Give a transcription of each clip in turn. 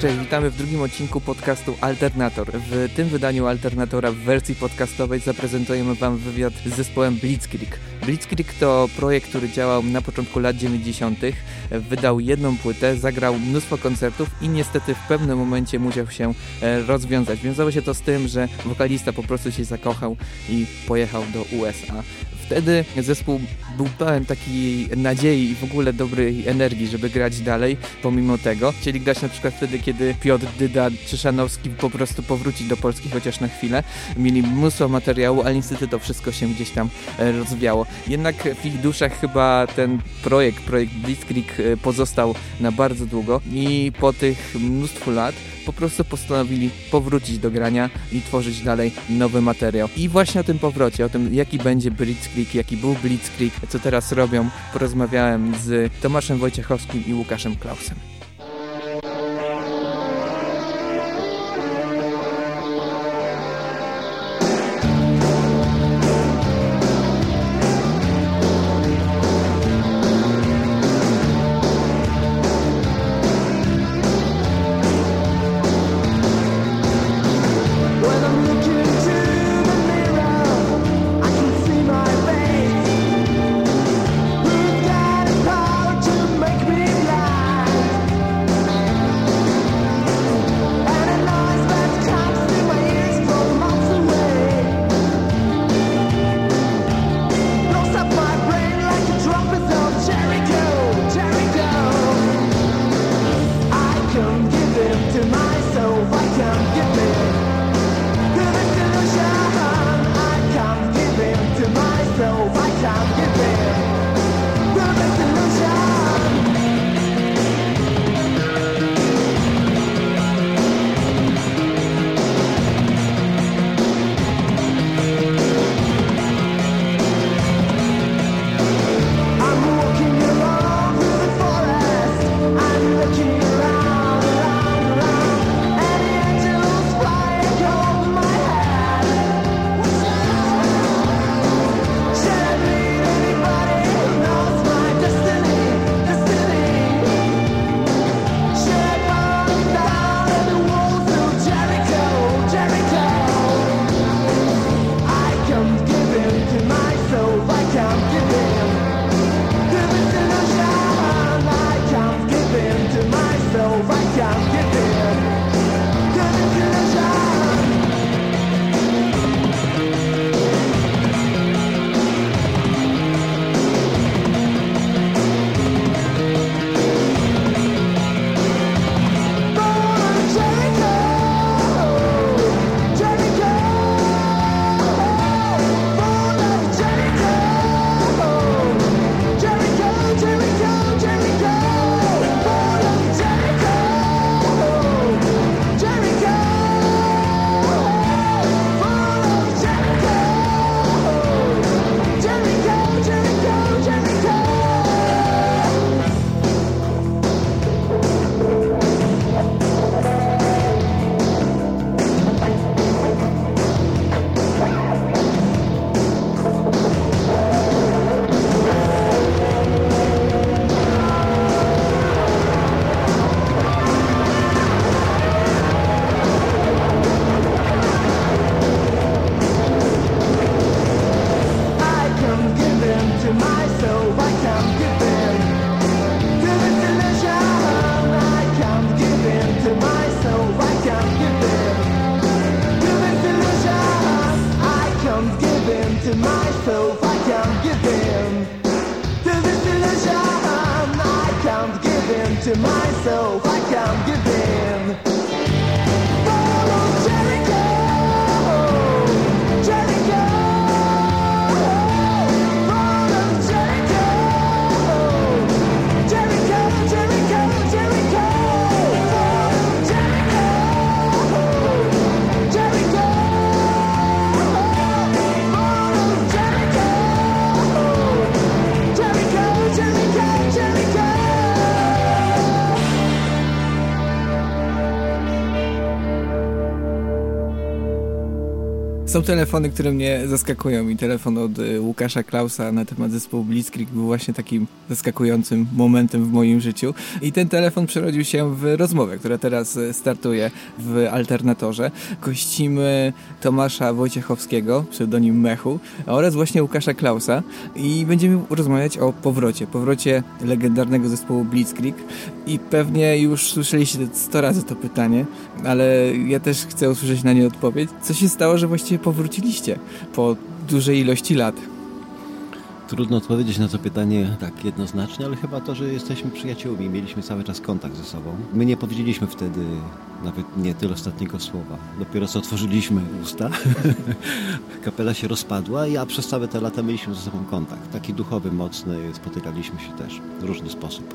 Cześć, witamy w drugim odcinku podcastu Alternator. W tym wydaniu Alternatora w wersji podcastowej zaprezentujemy Wam wywiad z zespołem Blitzkrieg. Blitzkrieg to projekt, który działał na początku lat 90. Wydał jedną płytę, zagrał mnóstwo koncertów i niestety w pewnym momencie musiał się e, rozwiązać. Wiązało się to z tym, że wokalista po prostu się zakochał i pojechał do USA. Wtedy zespół był pełen takiej nadziei i w ogóle dobrej energii, żeby grać dalej, pomimo tego. Chcieli grać na przykład wtedy, kiedy Piotr Dyda czy Szanowski po prostu powrócić do Polski chociaż na chwilę. Mieli mnóstwo materiału, ale niestety to wszystko się gdzieś tam e, rozwiało. Jednak w ich duszach chyba ten projekt, projekt Blitzkrieg e, pozostał na bardzo długo i po tych mnóstwu lat po prostu postanowili powrócić do grania i tworzyć dalej nowy materiał. I właśnie o tym powrocie, o tym jaki będzie Blitzkrieg, jaki był Blitzkrieg, co teraz robią, porozmawiałem z Tomaszem Wojciechowskim i Łukaszem Klausem. Są telefony, które mnie zaskakują i telefon od y, Łukasza Klausa na temat zespołu Blitzkrieg był właśnie takim zaskakującym momentem w moim życiu. I ten telefon przerodził się w rozmowę, która teraz y, startuje w Alternatorze. Gościmy Tomasza Wojciechowskiego, pseudonim Mechu, oraz właśnie Łukasza Klausa i będziemy rozmawiać o powrocie, powrocie legendarnego zespołu Blitzkrieg i pewnie już słyszeliście 100 razy to pytanie, ale ja też chcę usłyszeć na nie odpowiedź. Co się stało, że właściwie powróciliście po dużej ilości lat? Trudno odpowiedzieć na to pytanie tak jednoznacznie, ale chyba to, że jesteśmy przyjaciółmi, mieliśmy cały czas kontakt ze sobą. My nie powiedzieliśmy wtedy nawet nie tyle ostatniego słowa. Dopiero co otworzyliśmy usta, kapela się rozpadła, a przez całe te lata mieliśmy ze sobą kontakt. Taki duchowy, mocny, spotykaliśmy się też w różny sposób.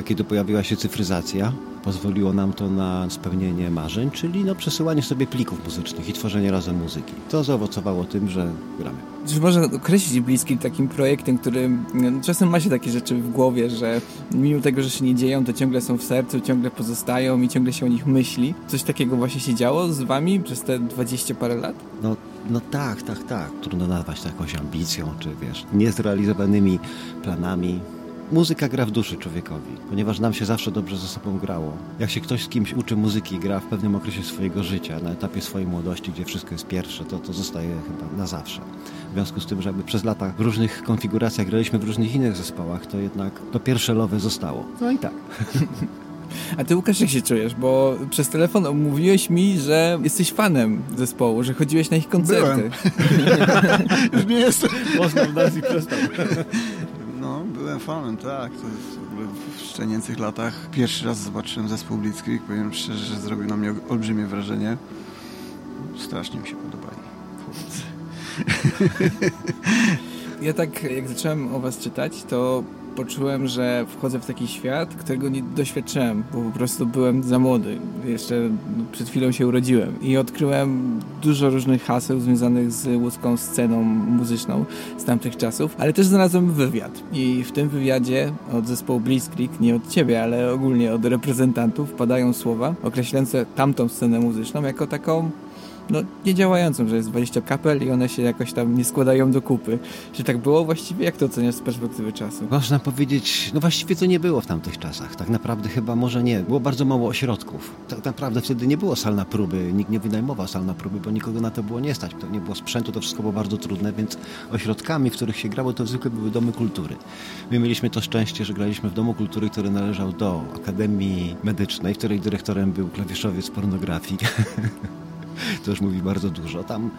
A kiedy pojawiła się cyfryzacja, pozwoliło nam to na spełnienie marzeń, czyli no, przesyłanie sobie plików muzycznych i tworzenie razem muzyki. To zaowocowało tym, że gramy. Czy można określić Bliski takim projektem, który no, czasem ma się takie rzeczy w głowie, że mimo tego, że się nie dzieją, to ciągle są w sercu, ciągle pozostają i ciągle się o nich myśli. Coś takiego właśnie się działo z wami przez te 20 parę lat? No, no tak, tak, tak. Trudno nazwać to jakąś ambicją, czy wiesz, niezrealizowanymi planami muzyka gra w duszy człowiekowi, ponieważ nam się zawsze dobrze ze sobą grało. Jak się ktoś z kimś uczy muzyki, gra w pewnym okresie swojego życia, na etapie swojej młodości, gdzie wszystko jest pierwsze, to to zostaje chyba na zawsze. W związku z tym, że przez lata w różnych konfiguracjach graliśmy w różnych innych zespołach, to jednak to pierwsze lowe zostało. No i tak. A ty Łukasz, jak się czujesz? Bo przez telefon mówiłeś mi, że jesteś fanem zespołu, że chodziłeś na ich koncerty. Już nie jestem. Można w nas i przestał. byłem fanem, tak. To jest w ogóle w szczenięcych latach. Pierwszy raz zobaczyłem zespół Blitzkrieg. Powiem szczerze, że zrobił na mnie olbrzymie wrażenie. Strasznie mi się podobali. Ja tak, jak zacząłem o was czytać, to poczułem, że wchodzę w taki świat, którego nie doświadczyłem, bo po prostu byłem za młody. Jeszcze przed chwilą się urodziłem i odkryłem dużo różnych haseł związanych z łódzką sceną muzyczną z tamtych czasów, ale też znalazłem wywiad i w tym wywiadzie od zespołu Blitzkrieg, nie od ciebie, ale ogólnie od reprezentantów padają słowa określające tamtą scenę muzyczną jako taką no, niedziałającą, że jest 20 kapel i one się jakoś tam nie składają do kupy. Czy tak było właściwie? Jak to oceniasz z perspektywy czasu? Można powiedzieć, no właściwie to nie było w tamtych czasach. Tak naprawdę chyba może nie. Było bardzo mało ośrodków. Tak naprawdę wtedy nie było sal na próby, nikt nie wynajmował sal na próby, bo nikogo na to było nie stać. To nie było sprzętu, to wszystko było bardzo trudne, więc ośrodkami, w których się grało, to zwykle były domy kultury. My mieliśmy to szczęście, że graliśmy w domu kultury, który należał do Akademii Medycznej, w której dyrektorem był klawiszowiec pornografii. to już mówi bardzo dużo. Tam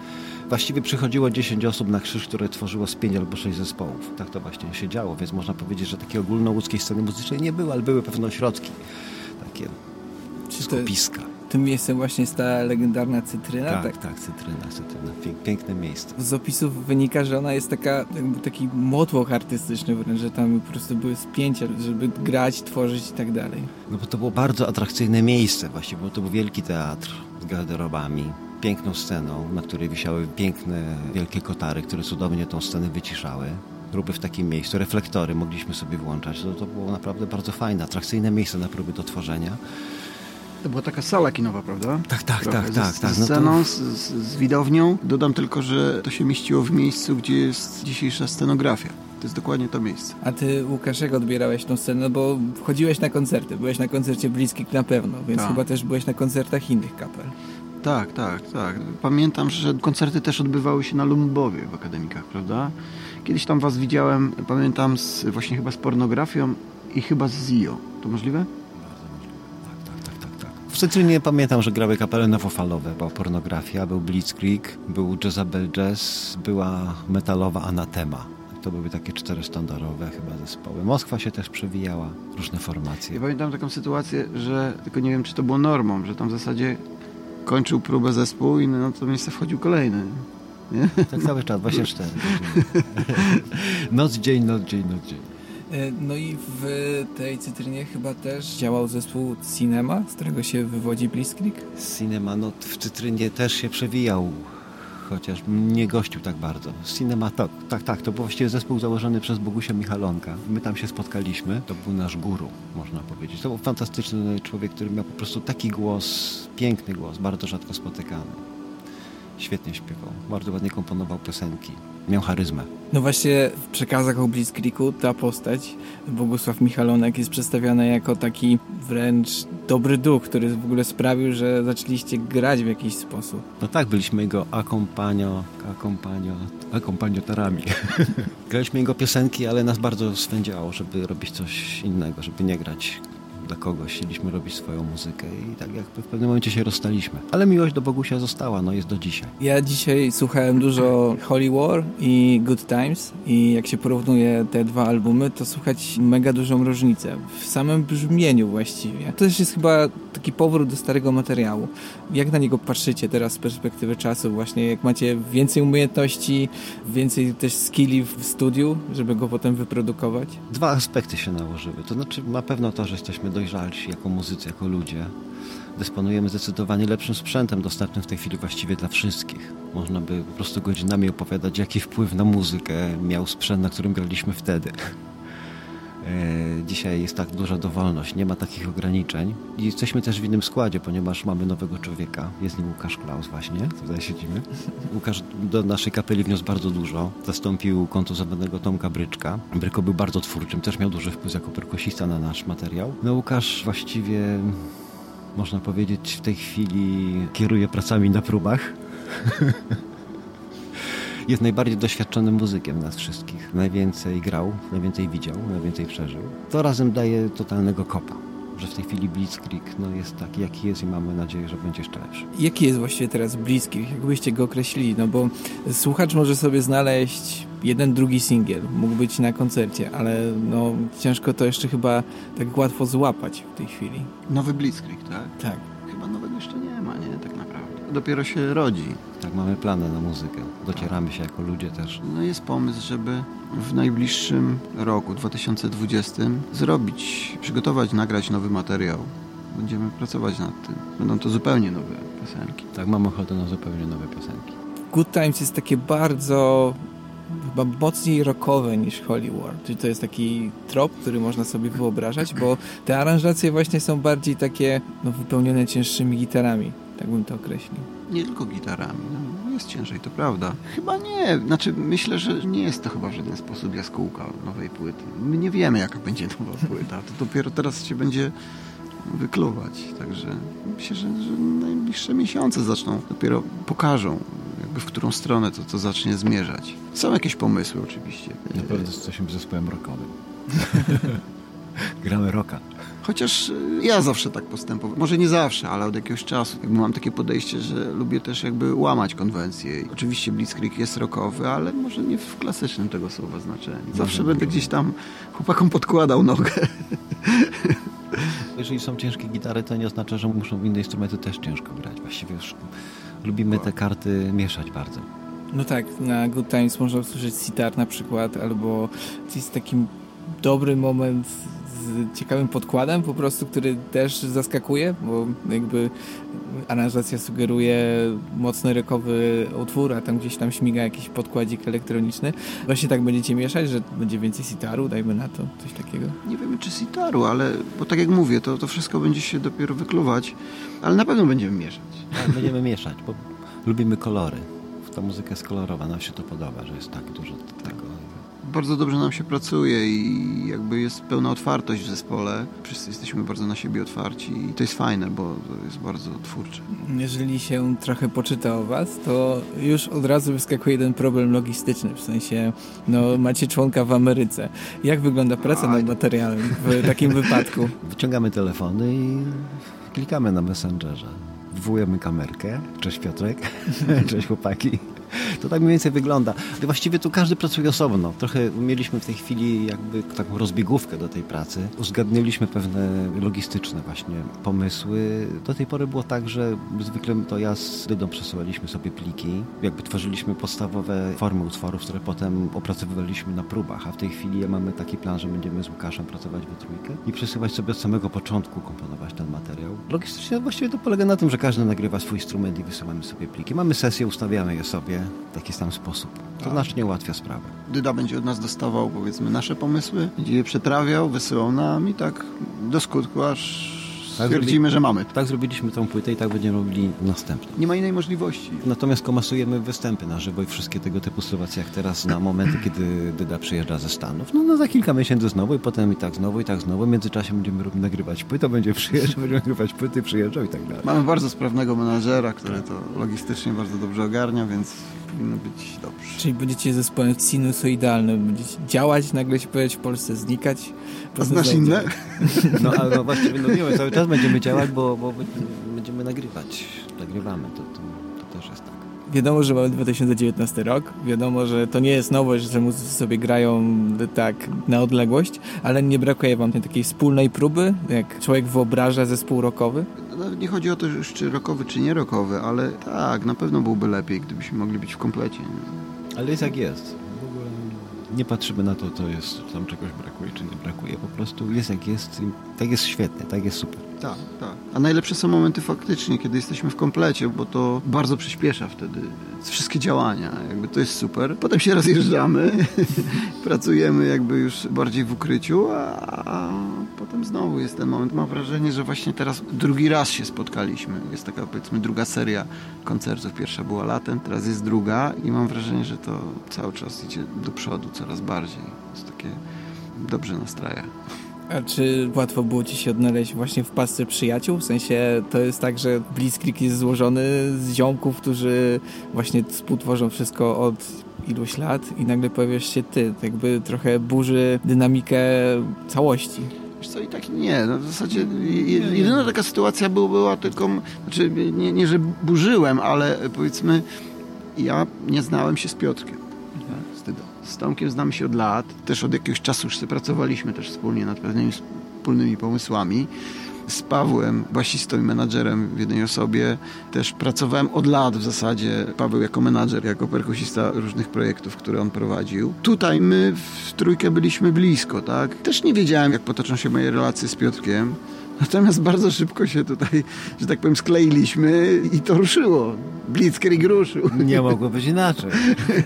właściwie przychodziło 10 osób na krzyż, które tworzyło z 5 albo 6 zespołów. Tak to właśnie się działo, więc można powiedzieć, że takiej ogólnołódzkiej sceny muzycznej nie było, ale były pewne ośrodki, takie skupiska. Tym miejscem właśnie jest ta legendarna cytryna? Tak, tak, tak cytryna, cytryna. Piękne miejsce. Z opisów wynika, że ona jest taka, jakby taki motłoch artystyczny wręcz, że tam po prostu były spięcia, żeby grać, tworzyć i tak dalej. No bo to było bardzo atrakcyjne miejsce właściwie, bo to był wielki teatr z garderobami, piękną sceną, na której wisiały piękne, wielkie kotary, które cudownie tą scenę wyciszały. Próby w takim miejscu, reflektory mogliśmy sobie włączać. To, to było naprawdę bardzo fajne, atrakcyjne miejsce na próby do tworzenia. To była taka sala kinowa, prawda? Tak, tak, Trochę tak, tak. Z, tak. Z sceną, no to... z, z, widownią. Dodam tylko, że to się mieściło w miejscu, gdzie jest dzisiejsza scenografia. To jest dokładnie to miejsce. A ty, Łukasz, jak odbierałeś tą scenę? No bo chodziłeś na koncerty. Byłeś na koncercie Bliskich na pewno, więc tak. chyba też byłeś na koncertach innych kapel. Tak, tak, tak. Pamiętam, że koncerty też odbywały się na Lumbowie w akademikach, prawda? Kiedyś tam was widziałem, pamiętam, z, właśnie chyba z pornografią i chyba z Zio. To możliwe? W Cytrynie pamiętam, że grały kapele nowofalowe, była pornografia, był Blitzkrieg, był Jezabel Jazz, była metalowa Anatema. To były takie cztery standardowe chyba zespoły. Moskwa się też przewijała, różne formacje. Ja pamiętam taką sytuację, że tylko nie wiem, czy to było normą, że tam w zasadzie kończył próbę zespół i na to miejsce wchodził kolejny. Nie? Tak cały czas, 24 Noc, dzień, noc, dzień, noc, dzień. E, no i w tej cytrynie chyba też działał zespół Cinema, z którego się wywodzi Blitzkrieg? Cinema, no w cytrynie też się przewijał, chociaż nie gościł tak bardzo. Cinema, tak, tak, tak, to był właściwie zespół założony przez Bogusia Michalonka. My tam się spotkaliśmy, to był nasz guru, można powiedzieć. To był fantastyczny człowiek, który miał po prostu taki głos, piękny głos, bardzo rzadko spotykany. Świetnie śpiewał. Bardzo ładnie komponował piosenki. Miał charyzmę. No właśnie w przekazach o Blitzkriegu ta postać, Bogusław Michalonek, jest przedstawiana jako taki wręcz dobry duch, który w ogóle sprawił, że zaczęliście grać w jakiś sposób. No tak, byliśmy jego akompanio, akompanio, akompaniotorami. Graliśmy jego piosenki, ale nas bardzo swędziało, żeby robić coś innego, żeby nie grać dla kogoś, chcieliśmy robić swoją muzykę i tak jakby w pewnym momencie się rozstaliśmy. Ale miłość do Bogusia została, no jest do dzisiaj. Ja dzisiaj słuchałem dużo Holy War i Good Times i jak się porównuje te dwa albumy, to słuchać mega dużą różnicę w samym brzmieniu właściwie. To też jest chyba taki powrót do starego materiału. Jak na niego patrzycie teraz z perspektywy czasu właśnie, jak macie więcej umiejętności, więcej też skilli w studiu, żeby go potem wyprodukować? Dwa aspekty się nałożyły. To znaczy na pewno to, że jesteśmy dojrzalsi jako muzycy, jako ludzie. Dysponujemy zdecydowanie lepszym sprzętem, dostępnym w tej chwili właściwie dla wszystkich. Można by po prostu godzinami opowiadać, jaki wpływ na muzykę miał sprzęt, na którym graliśmy wtedy. E, dzisiaj jest tak duża dowolność, nie ma takich ograniczeń. I jesteśmy też w innym składzie, ponieważ mamy nowego człowieka. Jest nim Łukasz Klaus właśnie, tutaj siedzimy. Łukasz do naszej kapeli wniósł bardzo dużo. Zastąpił kontuzjowanego Tomka Bryczka. Bryko był bardzo twórczym, też miał duży wpływ jako perkusista na nasz materiał. No Łukasz właściwie, można powiedzieć, w tej chwili kieruje pracami na próbach. jest najbardziej doświadczonym muzykiem nas wszystkich. Najwięcej grał, najwięcej widział, najwięcej przeżył. To razem daje totalnego kopa że w tej chwili Blitzkrieg no, jest taki, jaki jest i mamy nadzieję, że będzie jeszcze lepszy. Jaki jest właściwie teraz Blitzkrieg? Jakbyście go określili? No bo słuchacz może sobie znaleźć jeden, drugi singiel, mógł być na koncercie, ale no, ciężko to jeszcze chyba tak łatwo złapać w tej chwili. Nowy Blitzkrieg, tak? Tak. Chyba nowego jeszcze nie ma, nie? Tak dopiero się rodzi. Tak, mamy plany na muzykę. Docieramy się jako ludzie też. No jest pomysł, żeby w najbliższym roku, 2020, zrobić, przygotować, nagrać nowy materiał. Będziemy pracować nad tym. Będą to zupełnie nowe piosenki. Tak, mam ochotę na zupełnie nowe piosenki. Good Times jest takie bardzo chyba mocniej rockowe niż Holy War. Czyli to jest taki trop, który można sobie wyobrażać, bo te aranżacje właśnie są bardziej takie no, wypełnione cięższymi gitarami. Tak bym to określił. Nie tylko gitarami. No, jest ciężej, to prawda. Chyba nie. Znaczy, myślę, że nie jest to chyba w żaden sposób jaskółka nowej płyty. My nie wiemy, jaka będzie nowa płyta. To dopiero teraz się będzie wykluwać. Także myślę, że, że najbliższe miesiące zaczną, dopiero pokażą, jakby w którą stronę to, to zacznie zmierzać. Są jakieś pomysły oczywiście. Na pewno jesteśmy zespołem rockowym. Gramy rocka. Chociaż y, ja zawsze tak postępowałem. Może nie zawsze, ale od jakiegoś czasu. Jakby mam takie podejście, że lubię też jakby łamać konwencje. Oczywiście Blitzkrieg jest rockowy, ale może nie w klasycznym tego słowa znaczeniu. Zawsze będę gdzieś tam chłopakom podkładał nogę. Jeżeli są ciężkie gitary, to nie oznacza, że muszą inne instrumenty też ciężko grać. Właściwie już lubimy te karty mieszać bardzo. No tak, na Good Times można usłyszeć sitar na przykład, albo jest taki dobry moment z ciekawym podkładem po prostu, który też zaskakuje, bo jakby aranżacja sugeruje mocno rekowy utwór, a tam gdzieś tam śmiga jakiś podkładzik elektroniczny. Właśnie tak będziecie mieszać, że będzie więcej sitaru, dajmy na to, coś takiego? Nie wiemy czy sitaru, ale, bo tak jak mówię, to, to wszystko będzie się dopiero wykluwać, ale na pewno będziemy mieszać. Tak, będziemy mieszać, bo lubimy kolory. Ta muzyka jest kolorowa, nam się to podoba, że jest tak dużo tego bardzo dobrze nam się pracuje i jakby jest pełna otwartość w zespole. Wszyscy jesteśmy bardzo na siebie otwarci i to jest fajne, bo to jest bardzo twórcze. Jeżeli się trochę poczyta o was, to już od razu wyskakuje jeden problem logistyczny, w sensie no, macie członka w Ameryce. Jak wygląda praca nad materiałem w takim wypadku? Wyciągamy telefony i klikamy na Messengerze. Wwołujemy kamerkę. Cześć Piotrek. Cześć chłopaki. To tak mniej więcej wygląda. Właściwie tu każdy pracuje osobno. Trochę mieliśmy w tej chwili jakby taką rozbiegówkę do tej pracy. Uzgadniliśmy pewne logistyczne właśnie pomysły. Do tej pory było tak, że zwykle to ja z Dydą przesyłaliśmy sobie pliki. Jakby tworzyliśmy podstawowe formy utworów, które potem opracowywaliśmy na próbach. A w tej chwili mamy taki plan, że będziemy z Łukaszem pracować we trójkę i przesyłać sobie od samego początku komponować ten materiał. Logistycznie właściwie to polega na tym, że każdy nagrywa swój instrument i wysyłamy sobie pliki. Mamy sesję, ustawiamy je sobie w taki sam sposób. To tak. znacznie ułatwia sprawę. Dyda będzie od nas dostawał, powiedzmy, nasze pomysły, będzie je przetrawiał, wysyłał nam i tak do skutku, aż stwierdzimy, że mamy. Tak zrobiliśmy tą płytę i tak będziemy robili następną. Nie ma innej możliwości. Natomiast komasujemy występy na żywo i wszystkie tego typu sytuacje, jak teraz na momenty, kiedy Dyda przyjeżdża ze Stanów. No, no za kilka miesięcy znowu i potem i tak znowu i tak znowu. W międzyczasie będziemy robić, nagrywać płytę, będzie przyjeżdżał, będziemy nagrywać płyty, przyjeżdżał i tak dalej. Mamy bardzo sprawnego menadżera, który to logistycznie bardzo dobrze ogarnia, więc powinno być dobrze. Czyli będziecie zespołem sinusoidalnym, będziecie działać, nagle się pojawiać w Polsce, znikać. A znasz inne? No ale no właściwie no cały czas będziemy działać, bo, bo będziemy nagrywać. Nagrywamy, to, to, to też jest tak. Wiadomo, że mamy 2019 rok, wiadomo, że to nie jest nowość, że muzycy sobie grają tak na odległość, ale nie brakuje wam tej takiej wspólnej próby, jak człowiek wyobraża zespół rockowy? No, nie chodzi o to, czy rockowy, czy nie rockowy, ale tak, na pewno byłby lepiej, gdybyśmy mogli być w komplecie. Nie? Ale jest jak jest. Nie patrzymy na to, to jest, czy tam czegoś brakuje, czy nie brakuje. Po prostu jest jak jest i tak jest świetnie, tak jest super. Tak, tak. A najlepsze są momenty faktycznie, kiedy jesteśmy w komplecie, bo to bardzo przyspiesza wtedy wszystkie działania. Jakby to jest super. Potem się rozjeżdżamy, pracujemy jakby już bardziej w ukryciu, a, a potem znowu jest ten moment. Mam wrażenie, że właśnie teraz drugi raz się spotkaliśmy. Jest taka powiedzmy druga seria koncertów. Pierwsza była latem, teraz jest druga i mam wrażenie, że to cały czas idzie do przodu coraz bardziej. Jest takie dobrze nastraja. A czy łatwo było ci się odnaleźć właśnie w pasce przyjaciół? W sensie to jest tak, że Blitzkrieg jest złożony z ziomków, którzy właśnie współtworzą wszystko od iluś lat i nagle pojawiasz się ty. To jakby trochę burzy dynamikę całości. Wiesz co, i tak nie. No w zasadzie jedyna taka sytuacja była, była tylko, znaczy nie, nie, że burzyłem, ale powiedzmy ja nie znałem się z Piotrkiem. Z Tomkiem znamy się od lat. Też od jakiegoś czasu już pracowaliśmy też wspólnie nad pewnymi wspólnymi pomysłami. Z Pawłem, basistą i menadżerem w jednej osobie, też pracowałem od lat w zasadzie. Paweł jako menadżer, jako perkusista różnych projektów, które on prowadził. Tutaj my w trójkę byliśmy blisko, tak? Też nie wiedziałem, jak potoczą się moje relacje z Piotrkiem. Natomiast bardzo szybko się tutaj, że tak powiem, skleiliśmy i to ruszyło. Blitzkrieg ruszył. Nie mogło być inaczej.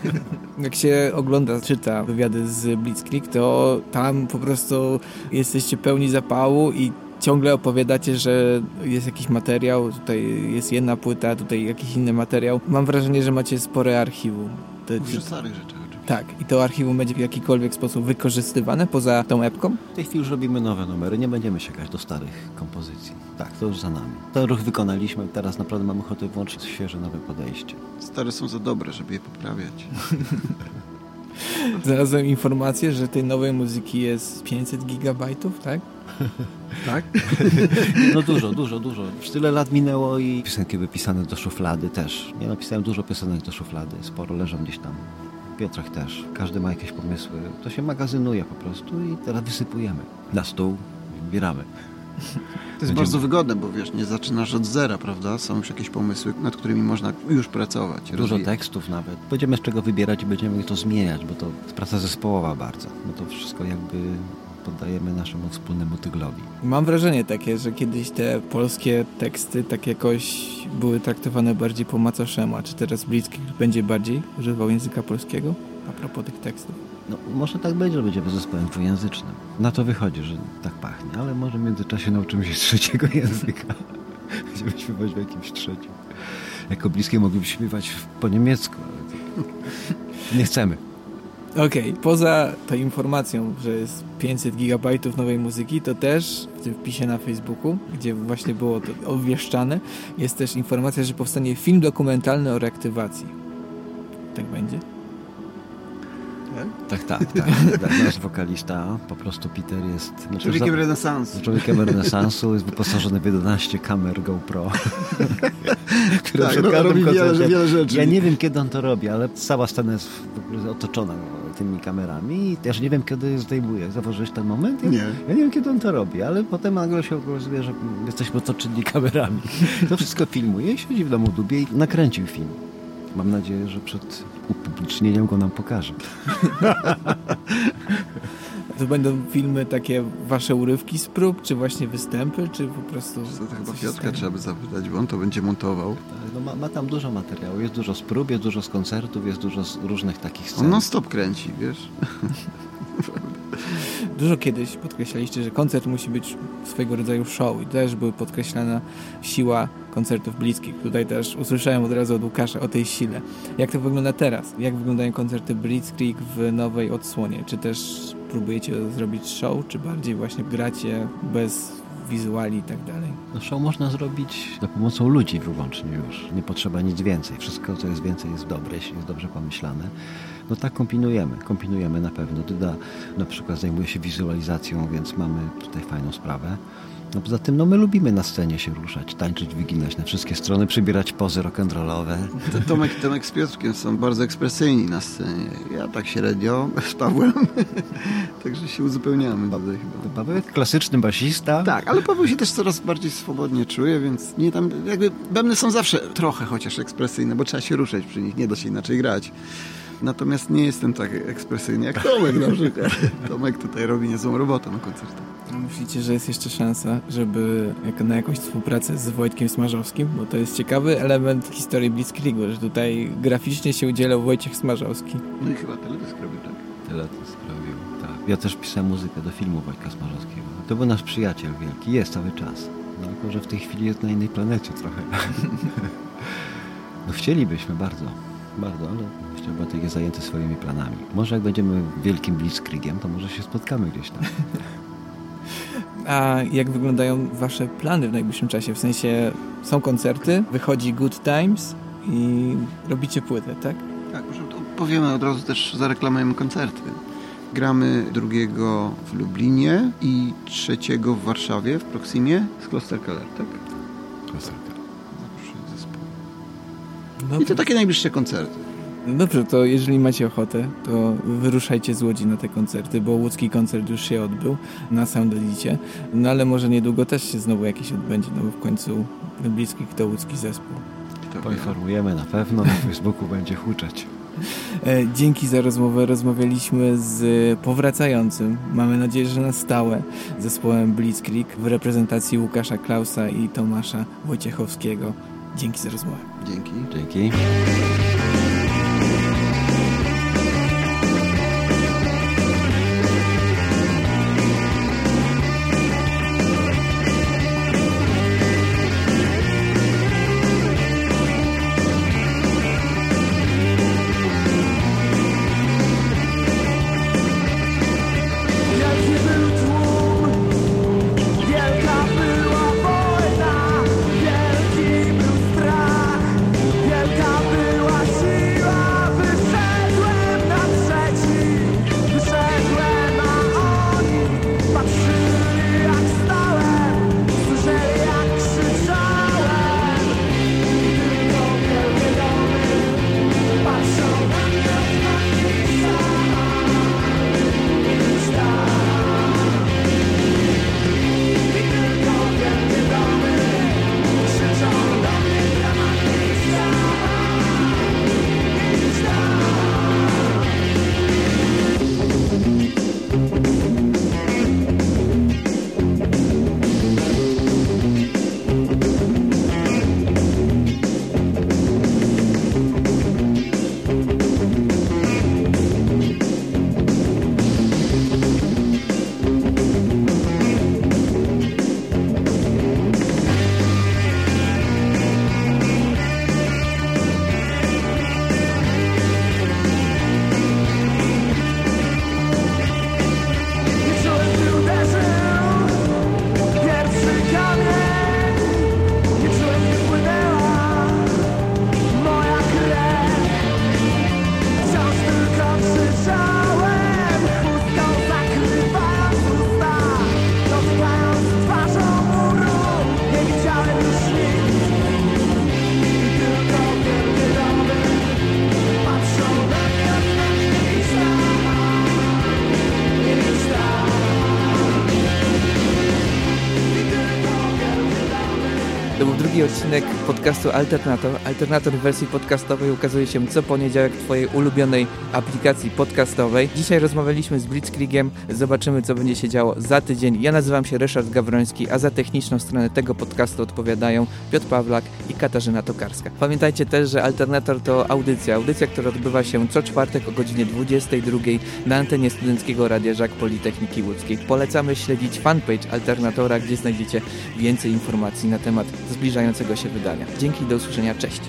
Jak się ogląda, czyta wywiady z Blitzkrieg, to tam po prostu jesteście pełni zapału i ciągle opowiadacie, że jest jakiś materiał, tutaj jest jedna płyta, tutaj jakiś inny materiał. Mam wrażenie, że macie spore archiwum. Dużo starych rzeczy. Tak, i to archiwum będzie w jakikolwiek sposób wykorzystywane poza tą epką? W tej chwili już robimy nowe numery, nie będziemy sięgać do starych kompozycji. Tak, to już za nami. Ten ruch wykonaliśmy, teraz naprawdę mamy ochotę włączyć świeże, nowe podejście. Stare są za dobre, żeby je poprawiać. Znalazłem informację, że tej nowej muzyki jest 500 gigabajtów, tak? tak? No dużo, dużo, dużo. Już tyle lat minęło i piosenki wypisane do szuflady też. Ja napisałem dużo piosenek do szuflady, sporo leżą gdzieś tam. Piotrek też. Każdy ma jakieś pomysły. To się magazynuje po prostu i teraz wysypujemy na stół wybieramy. To jest Będziemy... bardzo wygodne, bo wiesz, nie zaczynasz od zera, prawda? Są już jakieś pomysły, nad którymi można już pracować. Dużo rozwijać. tekstów nawet. Będziemy z czego wybierać i będziemy to zmieniać, bo to jest praca zespołowa bardzo. No to wszystko jakby poddajemy naszemu wspólnemu tyglowi. Mam wrażenie takie, że kiedyś te polskie teksty tak jakoś były traktowane bardziej po macoszemu, a czy teraz Blitzkrieg będzie bardziej używał języka polskiego a propos tych tekstów? No, może tak będzie, że będziemy zespołem dwujęzycznym. Na to wychodzi, że tak pachnie, ale może w międzyczasie nauczymy się trzeciego języka. Będziemy śpiewać w jakimś trzecim. Jako bliskie moglibyśmy śpiewać po niemiecku, ale nie chcemy. Okej, okay. poza tą informacją, że jest 500 gigabajtów nowej muzyki, to też w tym wpisie na Facebooku, gdzie właśnie było to obwieszczane, jest też informacja, że powstanie film dokumentalny o reaktywacji. Tak będzie? Tak, tak, tak. tak. Nasz wokalista, po prostu Peter jest... No, człowiekiem za... renesansu. Człowiekiem renesansu, jest wyposażony w 11 kamer GoPro. które tak, no, robi wiele, wiele rzeczy. Ja nie wiem, kiedy on to robi, ale cała scena jest w ogóle otoczona tymi kamerami i też nie wiem, kiedy zdejmuje. Zauważyłeś ten moment? Ja, nie. Ja nie wiem, kiedy on to robi, ale potem nagle się okazuje, że jesteśmy otoczeni kamerami. To wszystko filmuje i siedzi w domu Dubie i nakręcił film. Mam nadzieję, że przed upublicznieniem go nam pokaże. To będą filmy takie wasze urywki z prób, czy właśnie występy, czy po prostu... To, to chyba Piotrka trzeba by zapytać, bo on to będzie montował. Tak, no ma, ma, tam dużo materiału, jest dużo z prób, jest dużo z koncertów, jest dużo z różnych takich scen. On non stop kręci, wiesz? Dużo kiedyś podkreślaliście, że koncert musi być swojego rodzaju show i też były podkreślana siła koncertów bliskich. Tutaj też usłyszałem od razu od Łukasza o tej sile. Jak to wygląda teraz? Jak wyglądają koncerty Blitzkrieg w nowej odsłonie? Czy też próbujecie zrobić show, czy bardziej właśnie gracie bez wizuali i tak dalej? No show można zrobić za pomocą ludzi wyłącznie już. Nie potrzeba nic więcej. Wszystko, co jest więcej, jest dobre, jeśli jest dobrze pomyślane. No tak kombinujemy. Kombinujemy na pewno. Dyda na przykład zajmuje się wizualizacją, więc mamy tutaj fajną sprawę. No poza tym, no my lubimy na scenie się ruszać, tańczyć, wyginać na wszystkie strony, przybierać pozy rock'n'rollowe. Tomek, Tomek z Piotrkiem są bardzo ekspresyjni na scenie. Ja tak średnio z Pawłem. Także się uzupełniamy tutaj chyba. Paweł klasyczny basista. Tak, ale Paweł się też coraz bardziej swobodnie czuje, więc nie tam, jakby bębny są zawsze trochę chociaż ekspresyjne, bo trzeba się ruszać przy nich, nie da się inaczej grać. Natomiast nie jestem tak ekspresyjny jak Tomek na przykład. Tomek tutaj robi niezłą robotę na koncertach. Myślicie, że jest jeszcze szansa, żeby na jakąś współpracę z Wojtkiem Smarzowskim? Bo to jest ciekawy element historii Blitzkriegu, że tutaj graficznie się udzielał Wojciech Smarzowski. No i chyba teledysk robił, tak? Teledysk robił, tak. Ja też pisałem muzykę do filmu Wojtka Smarzowskiego. To był nasz przyjaciel wielki, jest cały czas. No, tylko, że w tej chwili jest na innej planecie trochę. no chcielibyśmy bardzo, bardzo, ale jeszcze Wojtek jest zajęty swoimi planami. Może jak będziemy wielkim blitzkriegiem, to może się spotkamy gdzieś tam. A jak wyglądają wasze plany w najbliższym czasie? W sensie są koncerty, wychodzi Good Times i robicie płytę, tak? Tak, może powiemy od razu też, zareklamujemy koncerty. Gramy drugiego w Lublinie i trzeciego w Warszawie, w Proximie z Kloster Keller, tak? Kloster I to takie najbliższe koncerty. No dobrze, to jeżeli macie ochotę, to wyruszajcie z Łodzi na te koncerty, bo łódzki koncert już się odbył na Soundelicie, no ale może niedługo też się znowu jakiś odbędzie, no bo w końcu bliski to łódzki zespół. Poinformujemy na pewno, na Facebooku będzie huczeć. E, dzięki za rozmowę. Rozmawialiśmy z powracającym, mamy nadzieję, że na stałe, zespołem Blitzkrieg w reprezentacji Łukasza Klausa i Tomasza Wojciechowskiego. Dzięki za rozmowę. Dzięki. Dzięki. Był drugi odcinek podcastu Alternator. Alternator w wersji podcastowej ukazuje się co poniedziałek w Twojej ulubionej aplikacji podcastowej. Dzisiaj rozmawialiśmy z Blitzkriegiem. Zobaczymy, co będzie się działo za tydzień. Ja nazywam się Ryszard Gawroński, a za techniczną stronę tego podcastu odpowiadają Piotr Pawlak i Katarzyna Tokarska. Pamiętajcie też, że Alternator to audycja. Audycja, która odbywa się co czwartek o godzinie 22 na antenie Studenckiego Radia Żak Politechniki Łódzkiej. Polecamy śledzić fanpage Alternatora, gdzie znajdziecie więcej informacji na temat zbliżającego się wydania. Dzięki, do usłyszenia, cześć.